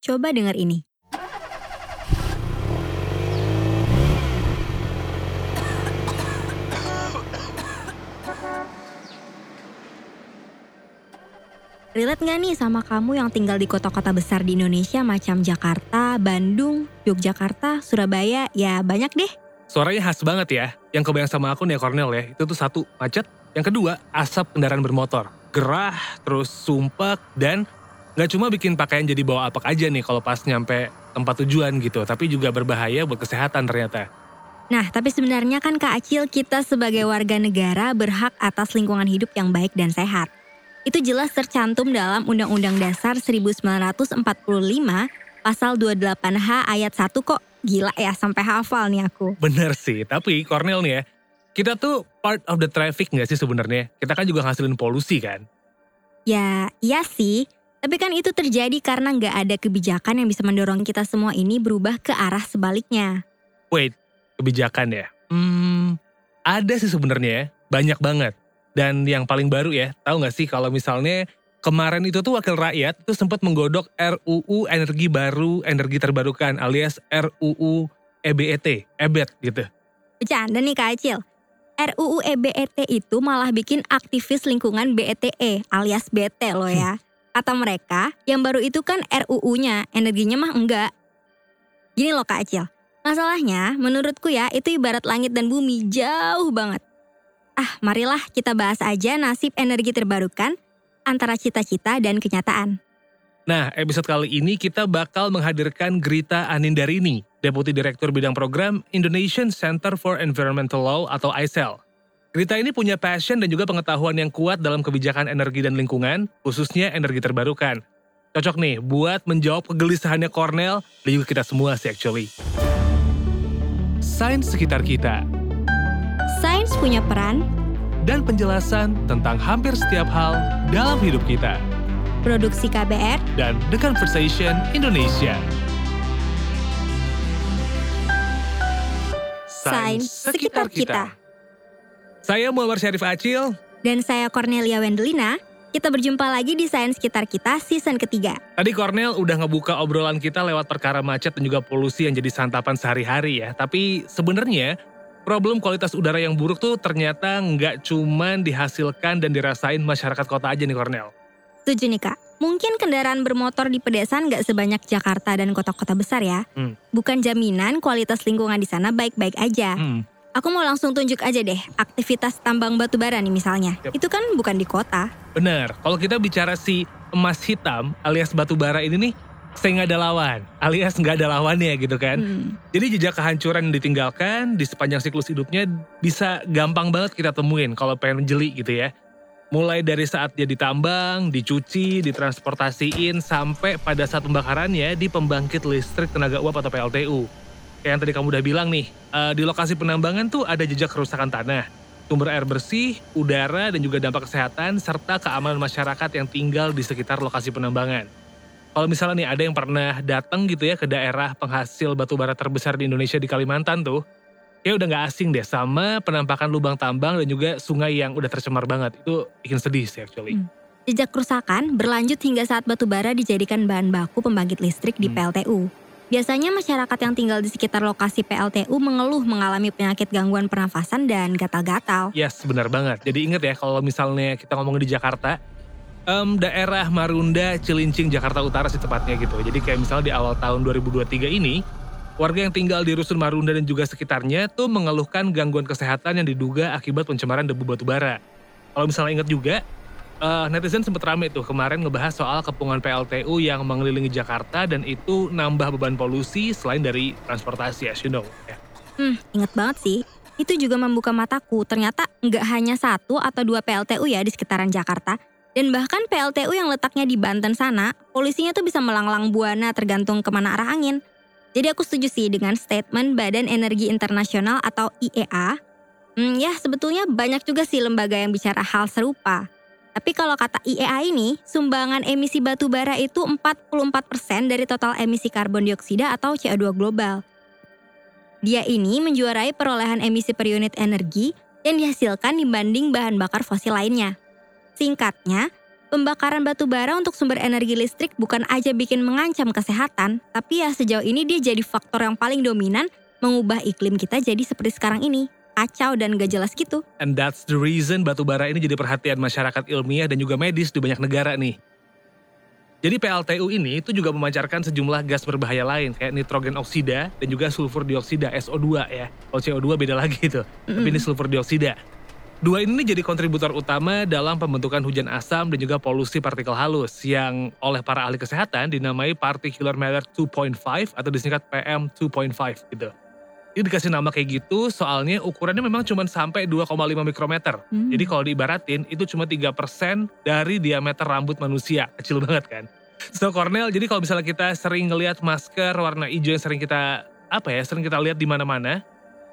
Coba dengar ini. Relate nggak nih sama kamu yang tinggal di kota-kota besar di Indonesia macam Jakarta, Bandung, Yogyakarta, Surabaya, ya banyak deh. Suaranya khas banget ya. Yang kebayang sama aku nih Cornel ya, itu tuh satu, macet. Yang kedua, asap kendaraan bermotor. Gerah, terus sumpek, dan nggak cuma bikin pakaian jadi bawa apek aja nih kalau pas nyampe tempat tujuan gitu, tapi juga berbahaya buat kesehatan ternyata. Nah, tapi sebenarnya kan Kak Acil, kita sebagai warga negara berhak atas lingkungan hidup yang baik dan sehat. Itu jelas tercantum dalam Undang-Undang Dasar 1945 pasal 28H ayat 1 kok. Gila ya sampai hafal nih aku. Bener sih, tapi Cornel nih ya, kita tuh part of the traffic nggak sih sebenarnya? Kita kan juga ngasilin polusi kan? Ya, iya sih. Tapi kan itu terjadi karena nggak ada kebijakan yang bisa mendorong kita semua ini berubah ke arah sebaliknya. Wait, kebijakan ya? Hmm, ada sih sebenarnya ya, banyak banget. Dan yang paling baru ya, tahu nggak sih kalau misalnya kemarin itu tuh wakil rakyat itu sempat menggodok RUU Energi Baru Energi Terbarukan alias RUU EBET, EBET gitu. Bercanda nih Kak Acil. RUU EBET itu malah bikin aktivis lingkungan BETE alias BT loh ya. Kata mereka, yang baru itu kan RUU-nya, energinya mah enggak. Gini loh Kak Acil, masalahnya menurutku ya itu ibarat langit dan bumi jauh banget. Ah, marilah kita bahas aja nasib energi terbarukan antara cita-cita dan kenyataan. Nah, episode kali ini kita bakal menghadirkan Grita Anindarini, Deputi Direktur Bidang Program Indonesian Center for Environmental Law atau ICEL. Grita ini punya passion dan juga pengetahuan yang kuat dalam kebijakan energi dan lingkungan, khususnya energi terbarukan. Cocok nih buat menjawab kegelisahannya Cornell dan juga kita semua sih actually. Sains sekitar kita Sains punya peran, dan penjelasan tentang hampir setiap hal dalam hidup kita. produksi KBR, Dan The Conversation Indonesia. Sains sekitar kita. Saya Muhammad Syarif Acil. Dan saya Cornelia Wendelina, kita berjumpa lagi di Sains Sekitar Kita season ketiga. Tadi Cornel udah ngebuka obrolan kita lewat perkara macet dan juga polusi yang jadi santapan sehari-hari ya. Tapi sebenarnya problem kualitas udara yang buruk tuh ternyata nggak cuman dihasilkan dan dirasain masyarakat kota aja nih Cornel. Setuju nih kak, mungkin kendaraan bermotor di pedesaan nggak sebanyak Jakarta dan kota-kota besar ya. Hmm. Bukan jaminan kualitas lingkungan di sana baik-baik aja. Hmm, Aku mau langsung tunjuk aja deh, aktivitas tambang batu bara nih misalnya. Yap. Itu kan bukan di kota. bener, kalau kita bicara si emas hitam alias batu bara ini nih, saya nggak ada lawan, alias nggak ada lawannya gitu kan. Hmm. Jadi jejak kehancuran yang ditinggalkan di sepanjang siklus hidupnya bisa gampang banget kita temuin kalau pengen jeli gitu ya. Mulai dari saat dia ditambang, dicuci, ditransportasiin, sampai pada saat pembakarannya di pembangkit listrik tenaga uap atau PLTU. Kayak yang tadi kamu udah bilang nih, eh, di lokasi penambangan tuh ada jejak kerusakan tanah, sumber air bersih, udara, dan juga dampak kesehatan, serta keamanan masyarakat yang tinggal di sekitar lokasi penambangan. Kalau misalnya nih ada yang pernah datang gitu ya ke daerah penghasil batu bara terbesar di Indonesia di Kalimantan tuh, ya udah nggak asing deh sama penampakan lubang tambang dan juga sungai yang udah tercemar banget. Itu bikin sedih sih actually. Hmm. Jejak kerusakan berlanjut hingga saat batu bara dijadikan bahan baku pembangkit listrik di Hmm. PLTU. Biasanya masyarakat yang tinggal di sekitar lokasi PLTU mengeluh mengalami penyakit gangguan pernafasan dan gatal-gatal. Yes, benar banget. Jadi inget ya kalau misalnya kita ngomong di Jakarta, em, daerah Marunda, Cilincing, Jakarta Utara sih tepatnya gitu. Jadi kayak misalnya di awal tahun 2023 ini, warga yang tinggal di Rusun Marunda dan juga sekitarnya tuh mengeluhkan gangguan kesehatan yang diduga akibat pencemaran debu batu bara. Kalau misalnya ingat juga, eh, netizen sempat rame tuh kemarin ngebahas soal kepungan PLTU yang mengelilingi Jakarta dan itu nambah beban polusi selain dari transportasi as you know. Ya. Hmm, inget banget sih. Itu juga membuka mataku, ternyata nggak hanya satu atau dua PLTU ya di sekitaran Jakarta. Dan bahkan PLTU yang letaknya di Banten sana, polisinya tuh bisa melanglang buana tergantung ke mana arah angin. Jadi aku setuju sih dengan statement Badan Energi Internasional atau IEA. Hmm, ya sebetulnya banyak juga sih lembaga yang bicara hal serupa. Tapi kalau kata IEA ini, sumbangan emisi batu bara itu 44% dari total emisi karbon dioksida atau CO2 global. Dia ini menjuarai perolehan emisi per unit energi yang dihasilkan dibanding bahan bakar fosil lainnya. Singkatnya, Pembakaran batu bara untuk sumber energi listrik bukan aja bikin mengancam kesehatan, tapi ya sejauh ini dia jadi faktor yang paling dominan mengubah iklim kita jadi seperti sekarang ini. Kacau dan gak jelas gitu. And that's the reason batu bara ini jadi perhatian masyarakat ilmiah dan juga medis di banyak negara nih. Jadi PLTU ini itu juga memancarkan sejumlah gas berbahaya lain kayak nitrogen oksida dan juga sulfur dioksida SO2 ya. Kalau CO2 beda lagi itu, tapi ini sulfur dioksida. Dua ini jadi kontributor utama dalam pembentukan hujan asam dan juga polusi partikel halus yang oleh para ahli kesehatan dinamai particular matter 2.5 atau disingkat PM 2.5 gitu. Ini dikasih nama kayak gitu soalnya ukurannya memang cuma sampai 2,5 mikrometer. Hmm. Jadi kalau diibaratin itu cuma 3% dari diameter rambut manusia. Kecil banget kan. So Cornell, jadi kalau misalnya kita sering ngelihat masker warna hijau yang sering kita apa ya, sering kita lihat di mana-mana,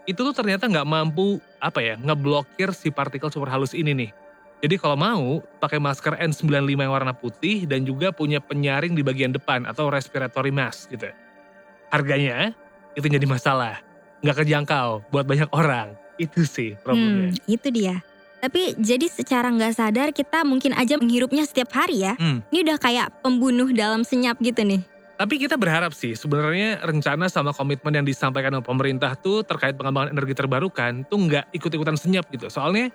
itu tuh ternyata nggak mampu apa ya, ngeblokir si partikel super halus ini nih. Jadi kalau mau, pakai masker N95 yang warna putih dan juga punya penyaring di bagian depan atau respiratory mask gitu. Harganya itu jadi masalah, nggak kejangkau buat banyak orang. Itu sih problemnya. Hmm, itu dia. Tapi jadi secara nggak sadar kita mungkin aja menghirupnya setiap hari ya. Hmm. Ini udah kayak pembunuh dalam senyap gitu nih. Tapi kita berharap sih sebenarnya rencana sama komitmen yang disampaikan oleh pemerintah tuh terkait pengembangan energi terbarukan tuh nggak ikut-ikutan senyap gitu. Soalnya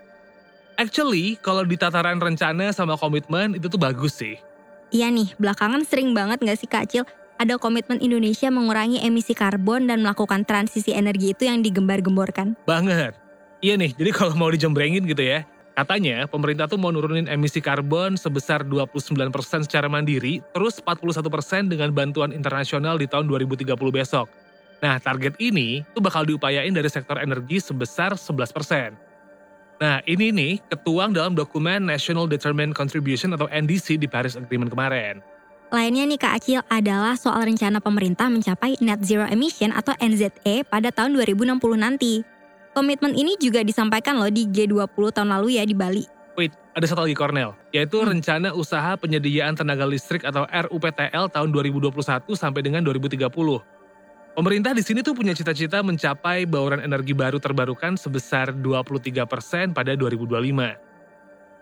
actually kalau di tataran rencana sama komitmen itu tuh bagus sih. Iya nih, belakangan sering banget nggak sih Kak Acil? Ada komitmen Indonesia mengurangi emisi karbon dan melakukan transisi energi itu yang digembar-gemborkan. Banget. Iya nih, jadi kalau mau dijembrengin gitu ya, katanya pemerintah tuh mau nurunin emisi karbon sebesar 29% secara mandiri, terus 41% dengan bantuan internasional di tahun 2030 besok. Nah, target ini tuh bakal diupayain dari sektor energi sebesar 11%. Nah, ini nih ketuang dalam dokumen National Determined Contribution atau NDC di Paris Agreement kemarin. Lainnya nih Kak Acil adalah soal rencana pemerintah mencapai net zero emission atau NZE pada tahun 2060 nanti. Komitmen ini juga disampaikan loh di G20 tahun lalu ya di Bali. Wait, ada satu lagi Cornell, yaitu Hmm. Rencana Usaha Penyediaan Tenaga Listrik atau RUPTL tahun 2021 sampai dengan 2030. Pemerintah di sini tuh punya cita-cita mencapai bauran energi baru terbarukan sebesar 23% pada 2025.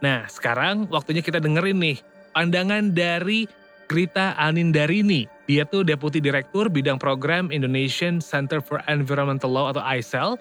Nah, sekarang waktunya kita dengerin nih pandangan dari Grita Anindarini. Dia tuh Deputi Direktur Bidang Program Indonesian Center for Environmental Law atau ICEL.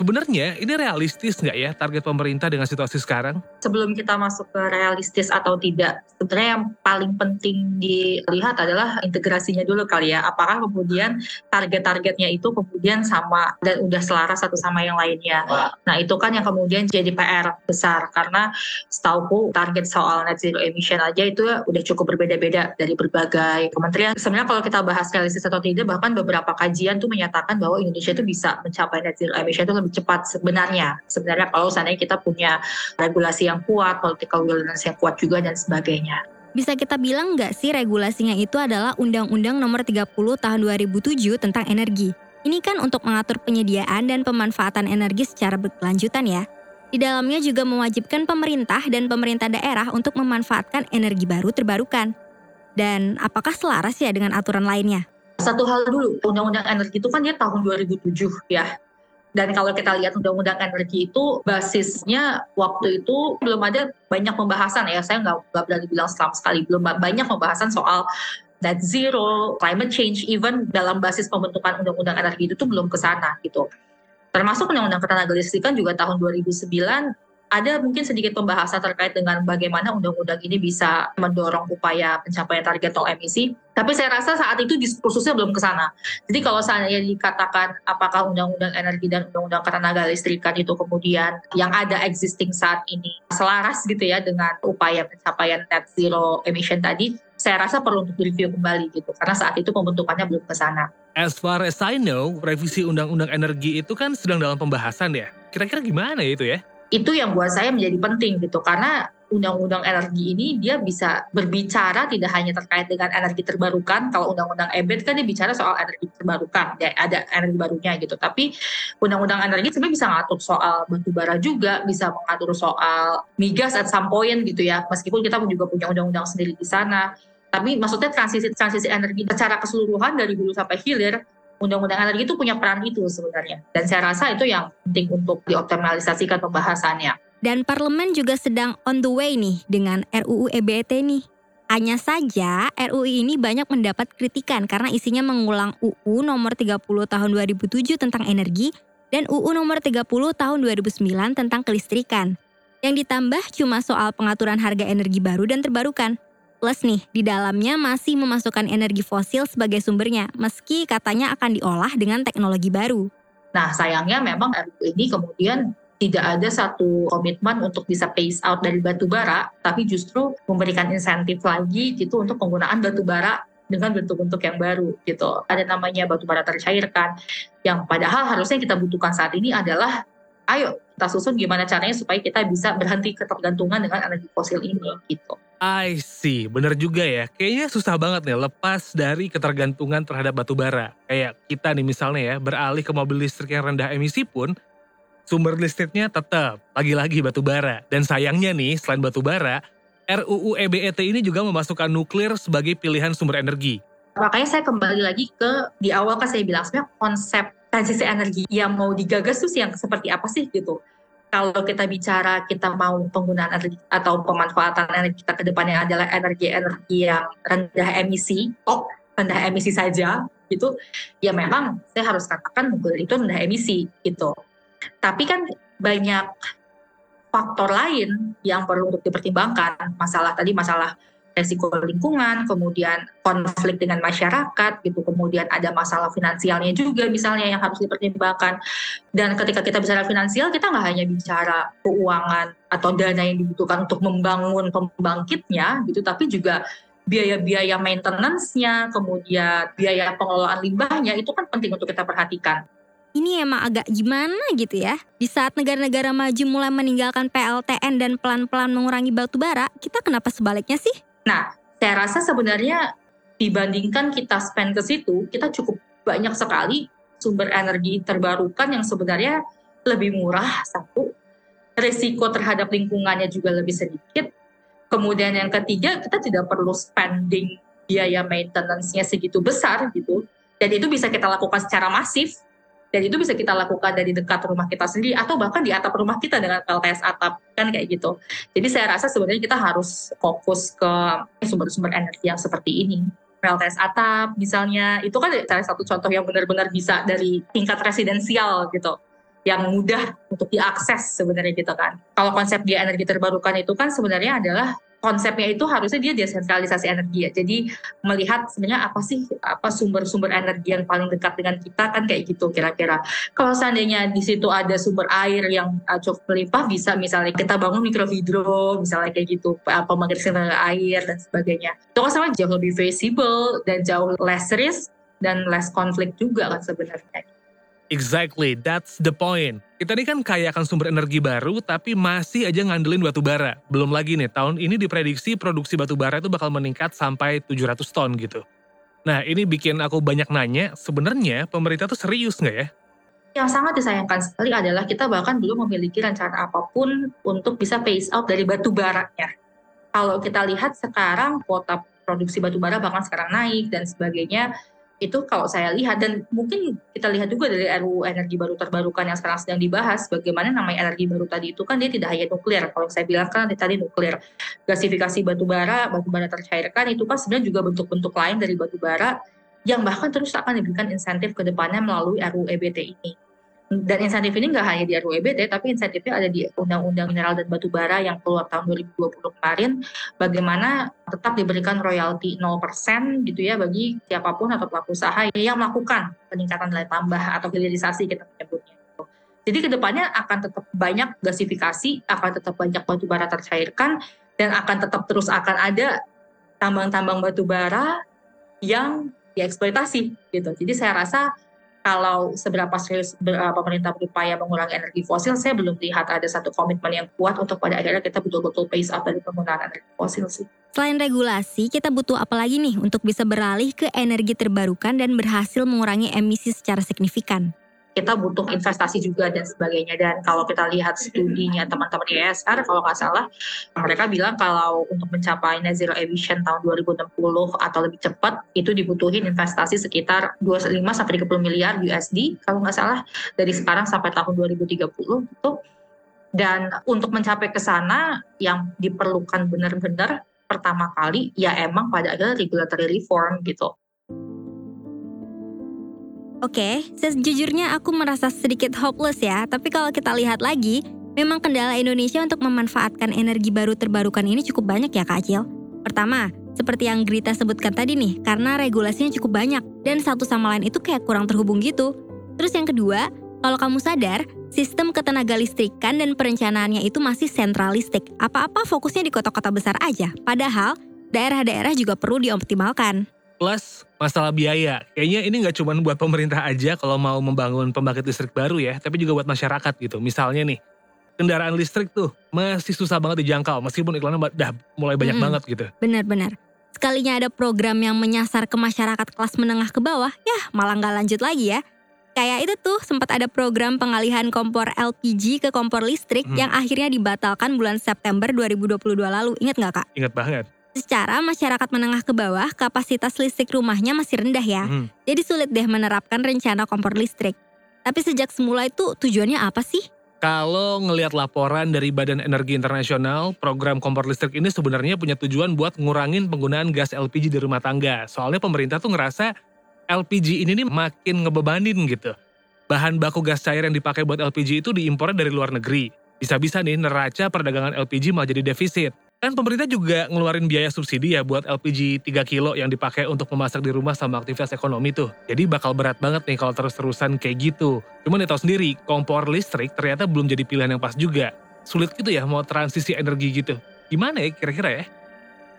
Sebenarnya ini realistis nggak ya target pemerintah dengan situasi sekarang? sebelum kita masuk ke realistis atau tidak, sebenarnya yang paling penting dilihat adalah integrasinya dulu kali ya. Apakah kemudian target-targetnya itu kemudian sama dan udah selaras satu sama yang lainnya. Nah itu kan yang kemudian jadi PR besar karena setauku target soal net zero emission aja itu udah cukup berbeda-beda dari berbagai kementerian. Sebenarnya kalau kita bahas realistis atau tidak, bahkan beberapa kajian tuh menyatakan bahwa Indonesia itu bisa mencapai net zero emission itu lebih cepat sebenarnya. Sebenarnya kalau seandainya kita punya regulasi yang kuat, political willingness yang kuat juga dan sebagainya. Bisa kita bilang nggak sih regulasinya itu adalah Undang-Undang Nomor 30 Tahun 2007 tentang energi. Ini kan untuk mengatur penyediaan dan pemanfaatan energi secara berkelanjutan ya. Di dalamnya juga mewajibkan pemerintah dan pemerintah daerah untuk memanfaatkan energi baru terbarukan. Dan apakah selaras ya dengan aturan lainnya? Satu hal dulu, Undang-Undang Energi itu kan dia tahun 2007 ya. Dan kalau kita lihat Undang-Undang Energi itu basisnya waktu itu belum ada banyak pembahasan ya. Saya nggak nggak berani bilang selama sekali belum ba- banyak pembahasan soal net zero, climate change, even dalam basis pembentukan Undang-Undang Energi itu tuh belum ke sana gitu. Termasuk Undang-Undang Ketenaga Listrikan juga tahun 2009 ada mungkin sedikit pembahasan terkait dengan bagaimana undang-undang ini bisa mendorong upaya pencapaian target nol emisi. Tapi saya rasa saat itu diskursusnya belum ke sana. Jadi kalau seandainya dikatakan apakah undang-undang energi dan undang-undang ketenaga listrikan itu kemudian yang ada existing saat ini selaras gitu ya dengan upaya pencapaian net zero emission tadi, saya rasa perlu untuk direview kembali gitu. Karena saat itu pembentukannya belum ke sana. As far as I know, revisi Undang-Undang Energi itu kan sedang dalam pembahasan ya. Kira-kira gimana ya itu ya? Itu yang buat saya menjadi penting gitu. Karena undang-undang energi ini dia bisa berbicara tidak hanya terkait dengan energi terbarukan. Kalau undang-undang EBET kan dia bicara soal energi terbarukan. Ya ada energi barunya gitu. Tapi undang-undang energi sebenarnya bisa ngatur soal batu bara juga. Bisa mengatur soal migas at some point gitu ya. Meskipun kita juga punya undang-undang sendiri di sana. Tapi maksudnya transisi transisi energi secara keseluruhan dari hulu sampai hilir undang-undang energi itu punya peran itu sebenarnya. Dan saya rasa itu yang penting untuk dioptimalisasikan pembahasannya. Dan parlemen juga sedang on the way nih dengan RUU EBT nih. Hanya saja RUU ini banyak mendapat kritikan karena isinya mengulang UU nomor 30 tahun 2007 tentang energi dan UU nomor 30 tahun 2009 tentang kelistrikan. Yang ditambah cuma soal pengaturan harga energi baru dan terbarukan. Plus nih, di dalamnya masih memasukkan energi fosil sebagai sumbernya, meski katanya akan diolah dengan teknologi baru. Nah, sayangnya memang RUU ini kemudian tidak ada satu komitmen untuk bisa phase out dari batu bara, tapi justru memberikan insentif lagi gitu untuk penggunaan batu bara dengan bentuk-bentuk yang baru gitu. Ada namanya batu bara tercairkan, yang padahal harusnya kita butuhkan saat ini adalah ayo kita susun gimana caranya supaya kita bisa berhenti ketergantungan dengan energi fosil ini gitu. I see, bener juga ya. Kayaknya susah banget nih lepas dari ketergantungan terhadap batu bara. Kayak kita nih misalnya ya, beralih ke mobil listrik yang rendah emisi pun, sumber listriknya tetap lagi-lagi batu bara. Dan sayangnya nih, selain batu bara, RUU EBET ini juga memasukkan nuklir sebagai pilihan sumber energi. Makanya saya kembali lagi ke di awal kan saya bilang sebenarnya konsep transisi energi yang mau digagas tuh yang seperti apa sih gitu. Kalau kita bicara kita mau penggunaan energi atau pemanfaatan energi kita ke depannya adalah energi-energi yang rendah emisi, oh rendah emisi saja gitu, ya memang saya harus katakan nuklir itu rendah emisi gitu. Tapi kan banyak faktor lain yang perlu untuk dipertimbangkan. Masalah tadi masalah resiko lingkungan, kemudian konflik dengan masyarakat gitu, kemudian ada masalah finansialnya juga misalnya yang harus dipertimbangkan. Dan ketika kita bicara finansial, kita nggak hanya bicara keuangan atau dana yang dibutuhkan untuk membangun pembangkitnya gitu, tapi juga biaya-biaya maintenance-nya, kemudian biaya pengelolaan limbahnya itu kan penting untuk kita perhatikan ini emang agak gimana gitu ya. Di saat negara-negara maju mulai meninggalkan PLTN dan pelan-pelan mengurangi batu bara, kita kenapa sebaliknya sih? Nah, saya rasa sebenarnya dibandingkan kita spend ke situ, kita cukup banyak sekali sumber energi terbarukan yang sebenarnya lebih murah satu, risiko terhadap lingkungannya juga lebih sedikit. Kemudian yang ketiga, kita tidak perlu spending biaya maintenance-nya segitu besar gitu. Dan itu bisa kita lakukan secara masif dan itu bisa kita lakukan dari dekat rumah kita sendiri atau bahkan di atap rumah kita dengan PLTS atap kan kayak gitu. Jadi saya rasa sebenarnya kita harus fokus ke sumber-sumber energi yang seperti ini. PLTS atap misalnya itu kan salah satu contoh yang benar-benar bisa dari tingkat residensial gitu yang mudah untuk diakses sebenarnya gitu kan. Kalau konsep dia energi terbarukan itu kan sebenarnya adalah konsepnya itu harusnya dia desentralisasi energi ya. Jadi melihat sebenarnya apa sih apa sumber-sumber energi yang paling dekat dengan kita kan kayak gitu kira-kira. Kalau seandainya di situ ada sumber air yang uh, cukup melimpah bisa misalnya kita bangun mikrohidro misalnya kayak gitu pembangkit tenaga air dan sebagainya. Itu kan sama jauh lebih visible dan jauh less risk dan less konflik juga kan sebenarnya. Exactly, that's the point. Kita ini kan kaya akan sumber energi baru, tapi masih aja ngandelin batu bara. Belum lagi nih, tahun ini diprediksi produksi batu bara itu bakal meningkat sampai 700 ton gitu. Nah, ini bikin aku banyak nanya, sebenarnya pemerintah tuh serius nggak ya? Yang sangat disayangkan sekali adalah kita bahkan belum memiliki rencana apa pun untuk bisa phase out dari batu baranya. Kalau kita lihat sekarang kuota produksi batu bara bahkan sekarang naik dan sebagainya, itu kalau saya lihat dan mungkin kita lihat juga dari RUU energi baru terbarukan yang sekarang sedang dibahas bagaimana namanya energi baru tadi itu kan dia tidak hanya nuklir. Kalau saya bilang kan tadi nuklir. Gasifikasi batu bara batu bara tercairkan itu kan sebenarnya juga bentuk-bentuk lain dari batu bara yang bahkan terus akan diberikan insentif ke depannya melalui RUU EBT ini dan insentif ini nggak hanya di RUU EBT, tapi insentifnya ada di Undang-Undang Mineral dan Batu Bara yang keluar tahun 2020 kemarin, bagaimana tetap diberikan royalti 0% gitu ya bagi siapa pun atau pelaku usaha yang melakukan peningkatan nilai tambah atau hilirisasi kita menyebutnya. Jadi ke depannya akan tetap banyak gasifikasi, akan tetap banyak batu bara tercairkan, dan akan tetap terus akan ada tambang-tambang batu bara yang dieksploitasi gitu. Jadi saya rasa kalau seberapa serius uh, pemerintah berupaya mengurangi energi fosil, saya belum lihat ada satu komitmen yang kuat untuk pada akhirnya kita betul-betul pace up dari penggunaan energi fosil sih. Selain regulasi, kita butuh apa lagi nih untuk bisa beralih ke energi terbarukan dan berhasil mengurangi emisi secara signifikan? Kita butuh investasi juga dan sebagainya. Dan kalau kita lihat studinya teman-teman ISR, kalau nggak salah, mereka bilang kalau untuk mencapai net zero emission tahun 2060 atau lebih cepat, itu dibutuhin investasi sekitar 25 sampai 30 miliar USD, kalau nggak salah, dari sekarang sampai tahun 2030 itu Dan untuk mencapai ke sana yang diperlukan benar-benar pertama kali ya emang pada akhirnya regulatory reform gitu. Oke, sejujurnya aku merasa sedikit hopeless ya, tapi kalau kita lihat lagi, memang kendala Indonesia untuk memanfaatkan energi baru terbarukan ini cukup banyak ya Kak Acil. Pertama, seperti yang Grita sebutkan tadi nih, karena regulasinya cukup banyak dan satu sama lain itu kayak kurang terhubung gitu. Terus yang kedua, kalau kamu sadar, sistem ketenaga listrikan dan perencanaannya itu masih sentralistik. Apa-apa fokusnya di kota-kota besar aja, padahal daerah-daerah juga perlu dioptimalkan. Plus masalah biaya. Kayaknya ini nggak cuma buat pemerintah aja kalau mau membangun pembangkit listrik baru ya, tapi juga buat masyarakat gitu. Misalnya nih, kendaraan listrik tuh masih susah banget dijangkau meskipun iklannya udah mulai banyak Mm-mm. banget gitu. Benar-benar. Sekalinya ada program yang menyasar ke masyarakat kelas menengah ke bawah, ya malah nggak lanjut lagi ya. Kayak itu tuh sempat ada program pengalihan kompor LPG ke kompor listrik Hmm. yang akhirnya dibatalkan bulan September 2022 lalu. Ingat nggak kak? Ingat banget. Secara masyarakat menengah ke bawah, kapasitas listrik rumahnya masih rendah ya. Hmm. Jadi sulit deh menerapkan rencana kompor listrik. Tapi sejak semula itu tujuannya apa sih? Kalau ngelihat laporan dari Badan Energi Internasional, program kompor listrik ini sebenarnya punya tujuan buat ngurangin penggunaan gas LPG di rumah tangga. Soalnya pemerintah tuh ngerasa LPG ini nih makin ngebebanin gitu. Bahan baku gas cair yang dipakai buat LPG itu diimpor dari luar negeri. Bisa-bisa nih neraca perdagangan LPG malah jadi defisit. Kan pemerintah juga ngeluarin biaya subsidi ya buat LPG 3 kilo yang dipakai untuk memasak di rumah sama aktivitas ekonomi tuh. Jadi bakal berat banget nih kalau terus-terusan kayak gitu. Cuman ya tahu sendiri, kompor listrik ternyata belum jadi pilihan yang pas juga. Sulit gitu ya mau transisi energi gitu. Gimana ya kira-kira ya?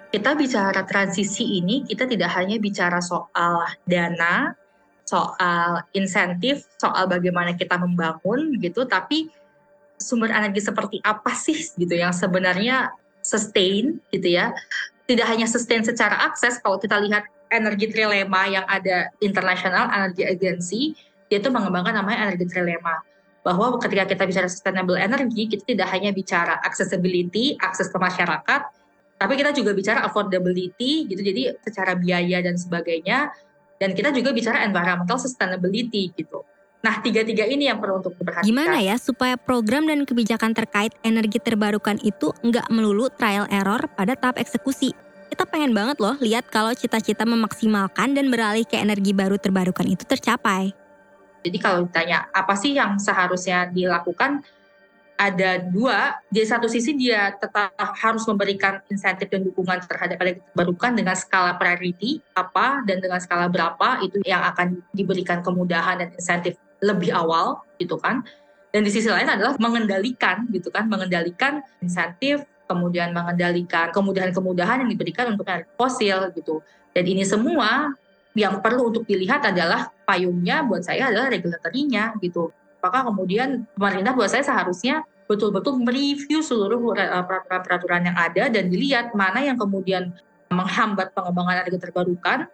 Kita bicara transisi ini, kita tidak hanya bicara soal dana, soal insentif, soal bagaimana kita membangun gitu, tapi sumber energi seperti apa sih gitu yang sebenarnya sustain gitu ya. Tidak hanya sustain secara akses, kalau kita lihat energi trilema yang ada internasional energy agency, dia itu mengembangkan namanya energi trilema. Bahwa ketika kita bicara sustainable energy, kita tidak hanya bicara accessibility, akses ke masyarakat, tapi kita juga bicara affordability gitu jadi secara biaya dan sebagainya dan kita juga bicara environmental sustainability gitu nah tiga-tiga ini yang perlu untuk diperhatikan Gimana ya supaya program dan kebijakan terkait energi terbarukan itu nggak melulu trial error pada tahap eksekusi? Kita pengen banget loh lihat kalau cita-cita memaksimalkan dan beralih ke energi baru terbarukan itu tercapai. jadi kalau ditanya apa sih yang seharusnya dilakukan ada dua di satu sisi dia tetap harus memberikan insentif dan dukungan terhadap energi terbarukan dengan skala priority apa dan dengan skala berapa itu yang akan diberikan kemudahan dan insentif lebih awal gitu kan. Dan di sisi lain adalah mengendalikan gitu kan. Mengendalikan insentif kemudian mengendalikan kemudahan-kemudahan yang diberikan untuk energi fosil gitu. Dan ini semua yang perlu untuk dilihat adalah payungnya buat saya adalah regulatorinya gitu. Apakah kemudian pemerintah buat saya seharusnya betul-betul mereview seluruh uh, peraturan-peraturan yang ada dan dilihat mana yang kemudian menghambat pengembangan energi terbarukan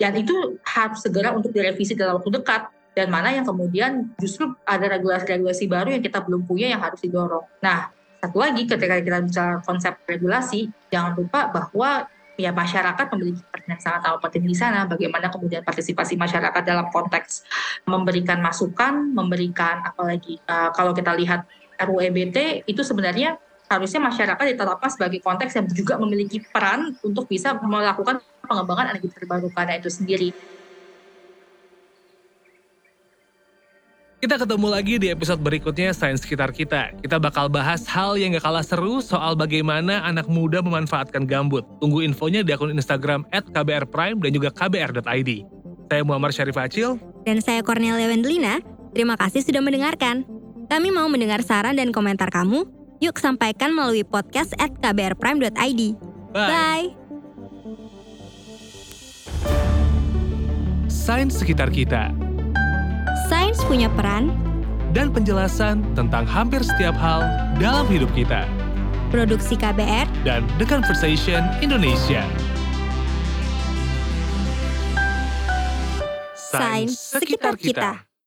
dan itu harus segera untuk direvisi dalam waktu dekat dan mana yang kemudian justru ada regulasi-regulasi baru yang kita belum punya yang harus didorong. Nah, satu lagi ketika kita bicara konsep regulasi, jangan lupa bahwa ya masyarakat memiliki peran yang sangat amat penting di sana. Bagaimana kemudian partisipasi masyarakat dalam konteks memberikan masukan, memberikan apalagi uh, kalau kita lihat RUU EBT itu sebenarnya harusnya masyarakat ditetapkan sebagai konteks yang juga memiliki peran untuk bisa melakukan pengembangan energi terbarukan itu sendiri. Kita ketemu lagi di episode berikutnya Sains Sekitar Kita. Kita bakal bahas hal yang gak kalah seru soal bagaimana anak muda memanfaatkan gambut. Tunggu infonya di akun Instagram @kbrprime dan juga kbr.id. Saya Muhammad Syarif Acil. Dan saya Cornelia Wendelina, terima kasih sudah mendengarkan. Kami mau mendengar saran dan komentar kamu. Yuk sampaikan melalui podcast at kbrprime.id. Bye. Bye! Sains Sekitar Kita Sains punya peran, dan penjelasan tentang hampir setiap hal dalam hidup kita. produksi KBR, Dan The Conversation Indonesia. Sains Sekitar Kita.